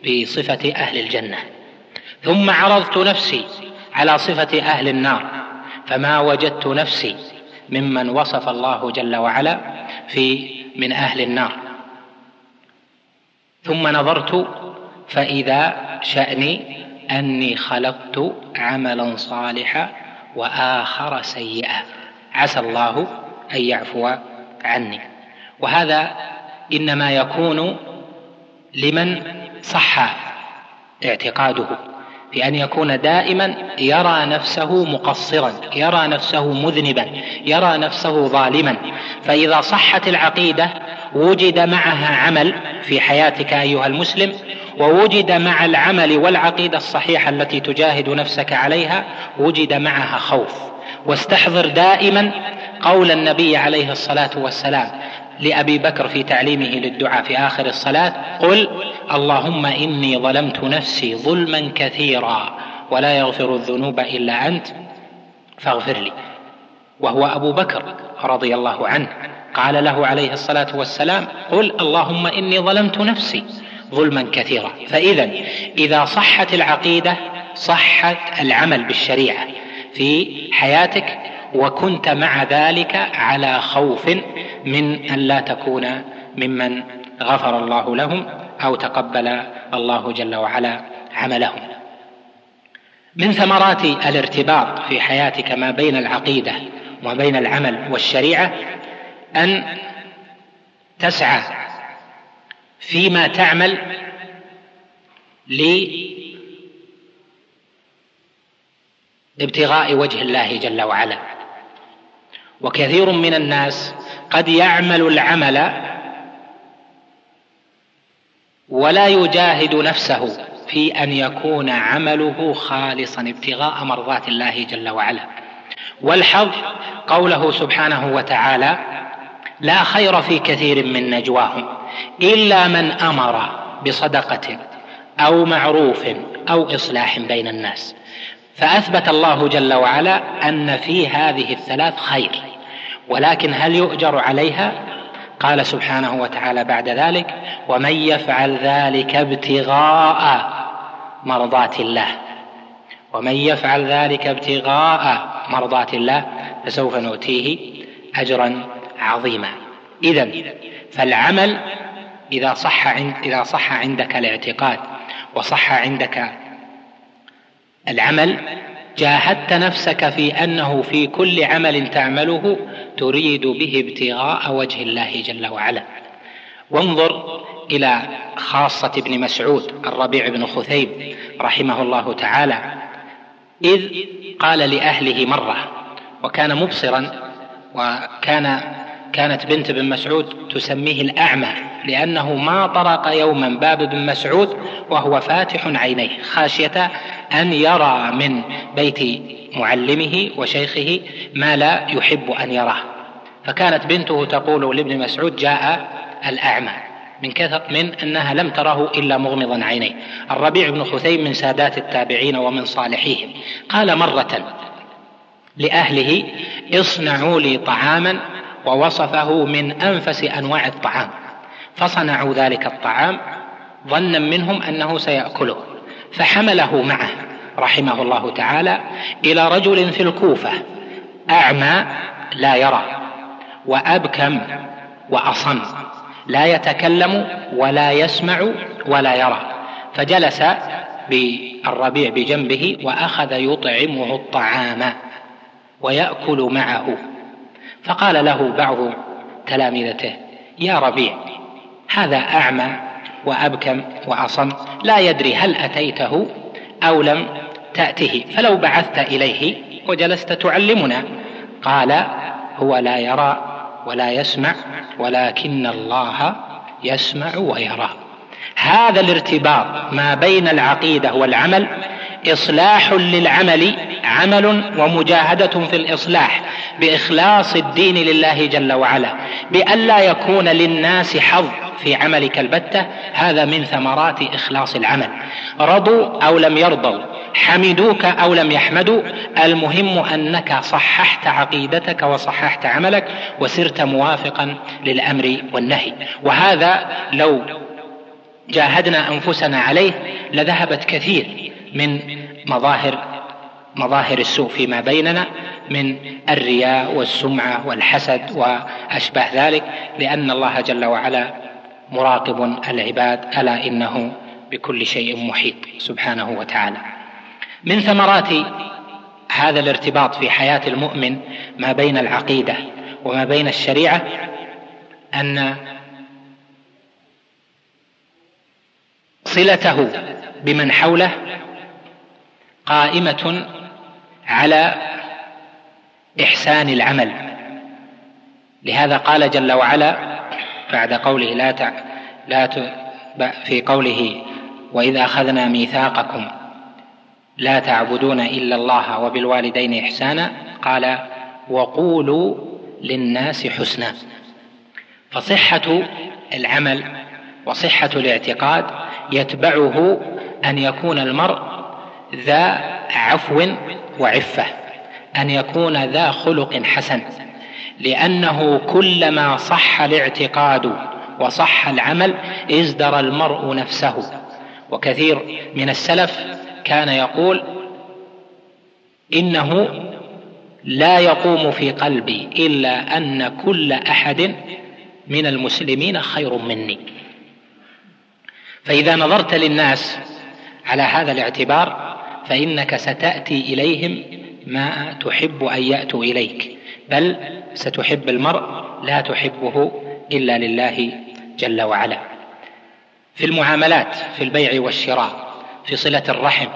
بصفة أهل الجنة. ثم عرضت نفسي على صفة أهل النار فما وجدت نفسي ممن وصف الله جل وعلا في من أهل النار. ثم نظرت فإذا شأني أني خلقت عملا صالحا وآخر سيئا. عسى الله أن يعفو عني. وهذا إنما يكون لمن صح اعتقاده بان يكون دائما يرى نفسه مقصرا يرى نفسه مذنبا يرى نفسه ظالما. فإذا صحت العقيدة وجد معها عمل في حياتك أيها المسلم ووجد مع العمل والعقيدة الصحيحة التي تجاهد نفسك عليها وجد معها خوف. واستحضر دائما قول النبي عليه الصلاة والسلام لأبي بكر في تعليمه للدعاء في آخر الصلاة قل اللهم إني ظلمت نفسي ظلما كثيرا ولا يغفر الذنوب إلا أنت فاغفر لي. وهو أبو بكر رضي الله عنه قال له عليه الصلاة والسلام قل اللهم إني ظلمت نفسي ظلما كثيرا. فاذا إذا صحت العقيدة صحت العمل بالشريعة في حياتك وكنت مع ذلك على خوف من أن لا تكون ممن غفر الله لهم أو تقبل الله جل وعلا عملهم. من ثمرات الارتباط في حياتك ما بين العقيدة وما بين العمل والشريعة أن تسعى فيما تعمل لابتغاء وجه الله جل وعلا. وكثير من الناس قد يعمل العمل ولا يجاهد نفسه في أن يكون عمله خالصا ابتغاء مرضات الله جل وعلا. والحظ قوله سبحانه وتعالى لا خير في كثير من نجواهم إلا من أمر بصدقة أو معروف أو إصلاح بين الناس. فأثبت الله جل وعلا أن في هذه الثلاث خير. ولكن هل يؤجر عليها؟ قال سبحانه وتعالى بعد ذلك ومن يفعل ذلك ابتغاء مرضات الله. ومن يفعل ذلك ابتغاء مرضات الله فسوف نؤتيه أجرا عظيما. اذا فالعمل إذا صح إذا صح عندك الاعتقاد وصح عندك العمل جاهدت نفسك في أنه في كل عمل تعمله تريد به ابتغاء وجه الله جل وعلا. وانظر إلى خاصة ابن مسعود الربيع بن خثيب رحمه الله تعالى إذ قال لأهله مرة وكان مبصرا وكان كانت بنت بن مسعود تسميه الأعمى لأنه ما طرق يوما باب ابن مسعود وهو فاتح عينيه خاشية أن يرى من بيت معلمه وشيخه ما لا يحب أن يراه. فكانت بنته تقول لابن مسعود جاء الأعمى من كثر من أنها لم تره إلا مغمضا عينيه. الربيع بن خثيم من سادات التابعين ومن صالحيهم. قال مرة لأهله اصنعوا لي طعاما ووصفه من أنفس أنواع الطعام. فصنعوا ذلك الطعام ظنا منهم أنه سيأكله فحمله معه رحمه الله تعالى إلى رجل في الكوفة أعمى لا يرى وأبكم وأصم لا يتكلم ولا يسمع ولا يرى فجلس بالربيع بجنبه وأخذ يطعمه الطعام ويأكل معه فقال له بعض تلامذته يا ربيع هذا أعمى وأبكم وأصم لا يدري هل أتيته أو لم تأته. فلو بعثت إليه وجلست تعلمنا. قال هو لا يرى ولا يسمع ولكن الله يسمع ويرى. هذا الارتباط ما بين العقيدة والعمل إصلاح للعمل عمل ومجاهدة في الإصلاح بإخلاص الدين لله جل وعلا بألا يكون للناس حظ في عملك البتة هذا من ثمرات إخلاص العمل. رضوا أو لم يرضوا حمدوك أو لم يحمدوا المهم أنك صححت عقيدتك وصححت عملك وسرت موافقا للأمر والنهي. وهذا لو جاهدنا أنفسنا عليه لذهبت كثير من مظاهر مظاهر السوء فيما بيننا من الرياء والسمعة والحسد واشباه ذلك لأن الله جل وعلا مراقب العباد ألا إنه بكل شيء محيط سبحانه وتعالى. من ثمرات هذا الارتباط في حياة المؤمن ما بين العقيدة وما بين الشريعة أن صلته بمن حوله قائمة على إحسان العمل. لهذا قال جل وعلا بعد قوله لا تع... لا ت... في قوله وإذا أخذنا ميثاقكم لا تعبدون إلا الله وبالوالدين إحسانا قال وقولوا للناس حسنا. فصحة العمل وصحة الاعتقاد يتبعه أن يكون المرء ذا عفو وعفة أن يكون ذا خلق حسن لأنه كلما صح الاعتقاد وصح العمل ازدر المرء نفسه. وكثير من السلف كان يقول إنه لا يقوم في قلبي إلا أن كل أحد من المسلمين خير مني. فإذا نظرت للناس على هذا الاعتبار فإنك ستأتي إليهم ما تحب أن يأتوا إليك بل ستحب المرء لا تحبه إلا لله جل وعلا. في المعاملات في البيع والشراء في صلة الرحم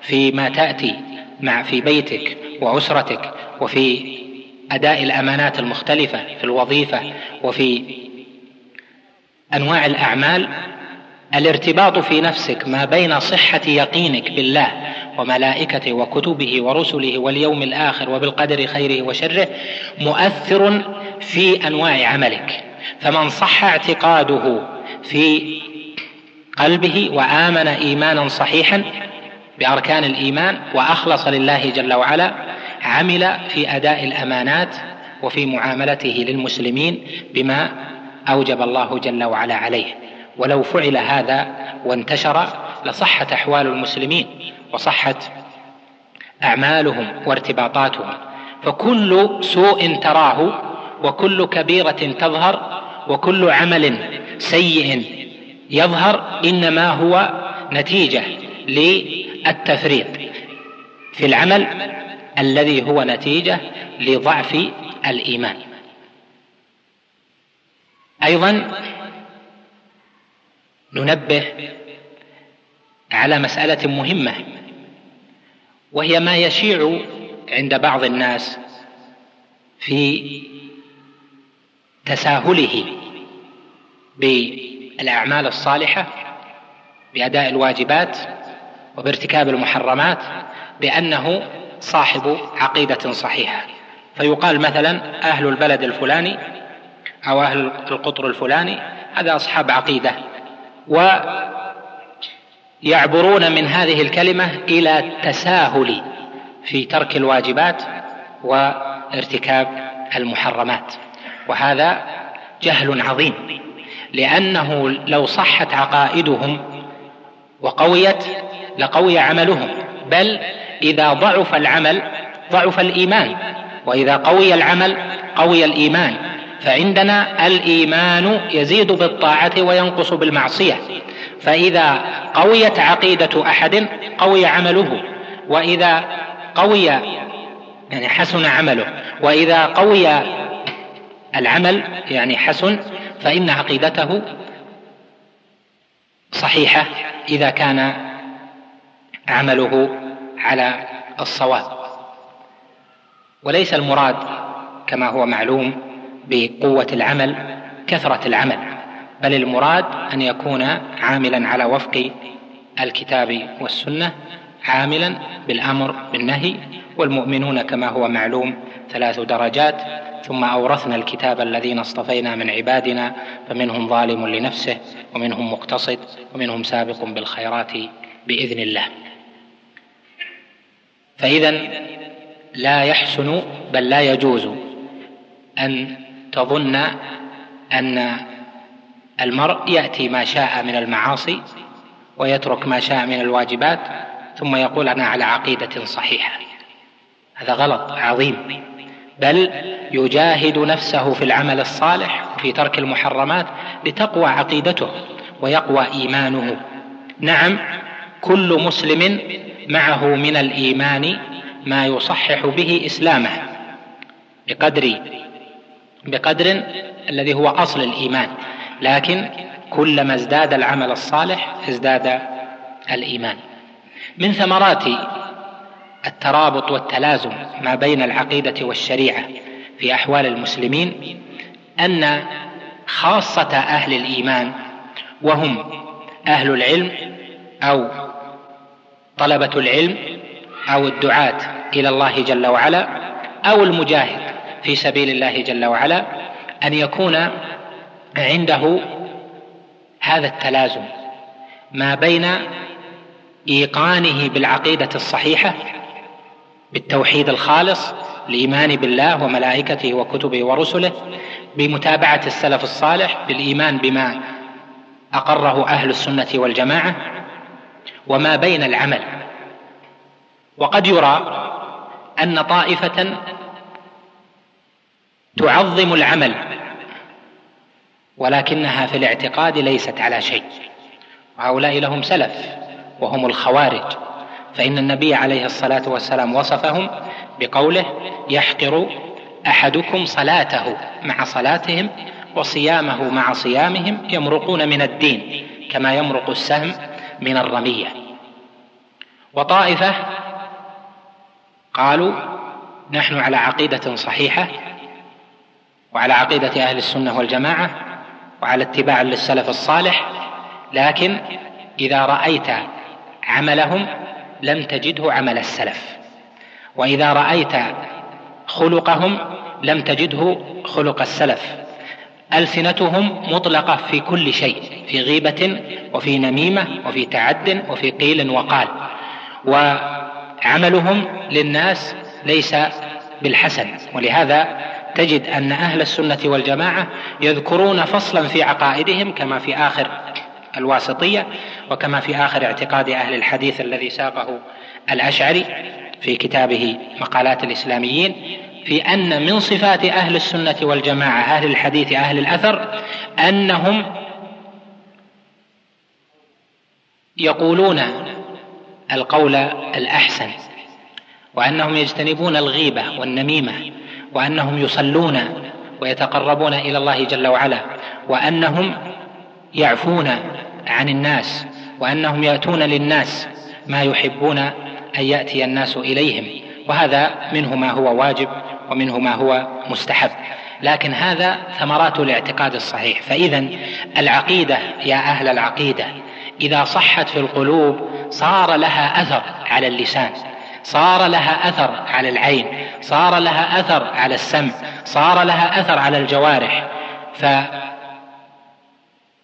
فيما تأتي مع في بيتك وأسرتك وفي أداء الأمانات المختلفة في الوظيفة وفي أنواع الأعمال الارتباط في نفسك ما بين صحة يقينك بالله وملائكته وكتبه ورسله واليوم الآخر وبالقدر خيره وشره مؤثر في أنواع عملك. فمن صح اعتقاده في قلبه وآمن إيمانا صحيحا بأركان الإيمان وأخلص لله جل وعلا عمل في أداء الأمانات وفي معاملته للمسلمين بما أوجب الله جل وعلا عليه. ولو فعل هذا وانتشر لصحت أحوال المسلمين وصحت أعمالهم وارتباطاتهم. فكل سوء تراه وكل كبيرة تظهر وكل عمل سيء يظهر إنما هو نتيجة للتفريط في العمل الذي هو نتيجة لضعف الإيمان. أيضا ننبه على مسألة مهمة وهي ما يشيع عند بعض الناس في تساهله بالأعمال الصالحة بأداء الواجبات وبارتكاب المحرمات بأنه صاحب عقيدة صحيحة. فيقال مثلا أهل البلد الفلاني أو أهل القطر الفلاني هذا أصحاب عقيدة. ويعبرون من هذه الكلمة إلى التساهل في ترك الواجبات وارتكاب المحرمات. وهذا جهل عظيم لأنه لو صحت عقائدهم وقويت لقوي عملهم بل إذا ضعف العمل ضعف الإيمان وإذا قوي العمل قوي الإيمان. فعندنا الإيمان يزيد بالطاعة وينقص بالمعصية. فإذا قويت عقيدة أحد قوي عمله. وإذا قوي يعني حسن عمله. وإذا قوي العمل يعني حسن فإن عقيدته صحيحة إذا كان عمله على الصواب. وليس المراد كما هو معلوم بقوة العمل كثرة العمل. بل المراد أن يكون عاملا على وفق الكتاب والسنة عاملا بالأمر بالنهي والمؤمنون كما هو معلوم ثلاث درجات. ثم أورثنا الكتاب الذين اصطفينا من عبادنا فمنهم ظالم لنفسه ومنهم مقتصد ومنهم سابق بالخيرات بإذن الله. فاذا لا يحسن بل لا يجوز أن تظن أن المرء يأتي ما شاء من المعاصي ويترك ما شاء من الواجبات ثم يقول أنا على عقيدة صحيحة. هذا غلط عظيم. بل يجاهد نفسه في العمل الصالح وفي ترك المحرمات لتقوى عقيدته ويقوى إيمانه. نعم كل مسلم معه من الإيمان ما يصحح به إسلامه بقدر بقدر الذي هو أصل الإيمان لكن كلما ازداد العمل الصالح ازداد الإيمان. من ثمرات الترابط والتلازم ما بين العقيدة والشريعة في أحوال المسلمين أن خاصة أهل الإيمان وهم أهل العلم أو طلبة العلم أو الدعاة إلى الله جل وعلا أو المجاهد. في سبيل الله جل وعلا أن يكون عنده هذا التلازم ما بين إيقانه بالعقيدة الصحيحة بالتوحيد الخالص الإيمان بالله وملائكته وكتبه ورسله بمتابعة السلف الصالح بالإيمان بما أقره أهل السنة والجماعة وما بين العمل. وقد يرى أن طائفة تعظم العمل ولكنها في الاعتقاد ليست على شيء. وهؤلاء لهم سلف وهم الخوارج. فإن النبي عليه الصلاة والسلام وصفهم بقوله يحقر أحدكم صلاته مع صلاتهم وصيامه مع صيامهم يمرقون من الدين كما يمرق السهم من الرمية. وطائفة قالوا نحن على عقيدة صحيحة وعلى عقيدة أهل السنة والجماعة وعلى اتباع للسلف الصالح لكن إذا رأيت عملهم لم تجده عمل السلف. وإذا رأيت خلقهم لم تجده خلق السلف. ألسنتهم مطلقة في كل شيء في غيبة وفي نميمة وفي تعد وفي قيل وقال. وعملهم للناس ليس بالحسن ولهذا تجد أن أهل السنة والجماعة يذكرون فصلا في عقائدهم كما في آخر الواسطية وكما في آخر اعتقاد أهل الحديث الذي ساقه الأشعري في كتابه مقالات الإسلاميين في أن من صفات أهل السنة والجماعة أهل الحديث أهل الأثر أنهم يقولون القول الأحسن وأنهم يجتنبون الغيبة والنميمة وأنهم يصلون ويتقربون إلى الله جل وعلا وأنهم يعفون عن الناس وأنهم يأتون للناس ما يحبون أن يأتي الناس إليهم. وهذا منه ما هو واجب ومنه ما هو مستحب. لكن هذا ثمرات الاعتقاد الصحيح. فإذا العقيدة يا أهل العقيدة إذا صحت في القلوب صار لها أثر على اللسان. صار لها أثر على العين صار لها أثر على السمع صار لها أثر على الجوارح.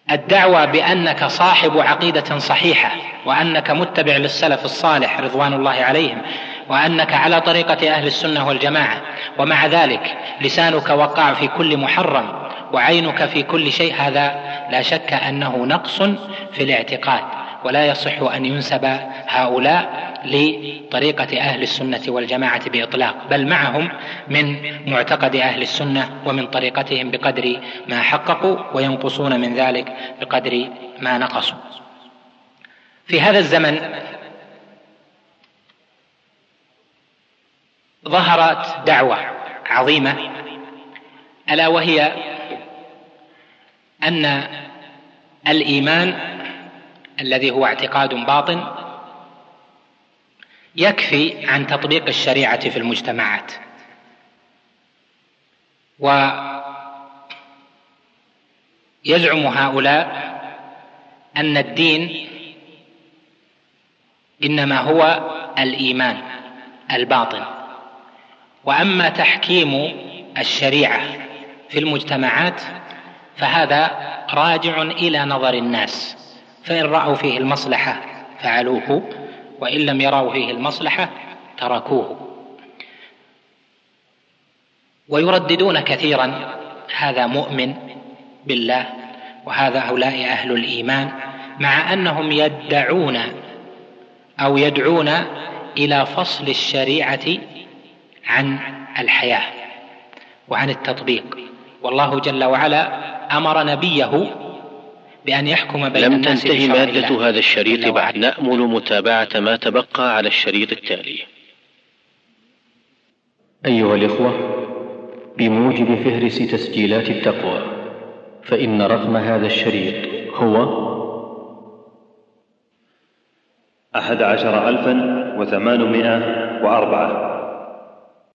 فالدعوة بأنك صاحب عقيدة صحيحة وأنك متبع للسلف الصالح رضوان الله عليهم وأنك على طريقة أهل السنة والجماعة ومع ذلك لسانك وقع في كل محرم وعينك في كل شيء هذا لا شك أنه نقص في الاعتقاد. ولا يصح أن ينسب هؤلاء لطريقة أهل السنة والجماعة بإطلاق بل معهم من معتقد أهل السنة ومن طريقتهم بقدر ما حققوا وينقصون من ذلك بقدر ما نقصوا. في هذا الزمن ظهرت دعوة عظيمة ألا وهي أن الإيمان الذي هو اعتقاد باطن يكفي عن تطبيق الشريعة في المجتمعات. ويزعم هؤلاء أن الدين إنما هو الإيمان الباطن. وأما تحكيم الشريعة في المجتمعات فهذا راجع إلى نظر الناس. فإن رأوا فيه المصلحة فعلوه وإن لم يروا فيه المصلحة تركوه. ويرددون كثيرا هذا مؤمن بالله وهذا هؤلاء أهل الإيمان مع أنهم يدعون أو يدعون إلى فصل الشريعة عن الحياة وعن التطبيق. والله جل وعلا أمر نبيه بأن يحكم بين لم الناس تنتهي مادة الله. هذا الشريط بعد. نأمل متابعة ما تبقى على الشريط التالي. أيها الإخوة بموجب فهرس تسجيلات التقوى فإن رقم هذا الشريط هو أحد عشر ألفا وثمانمائة وأربعة.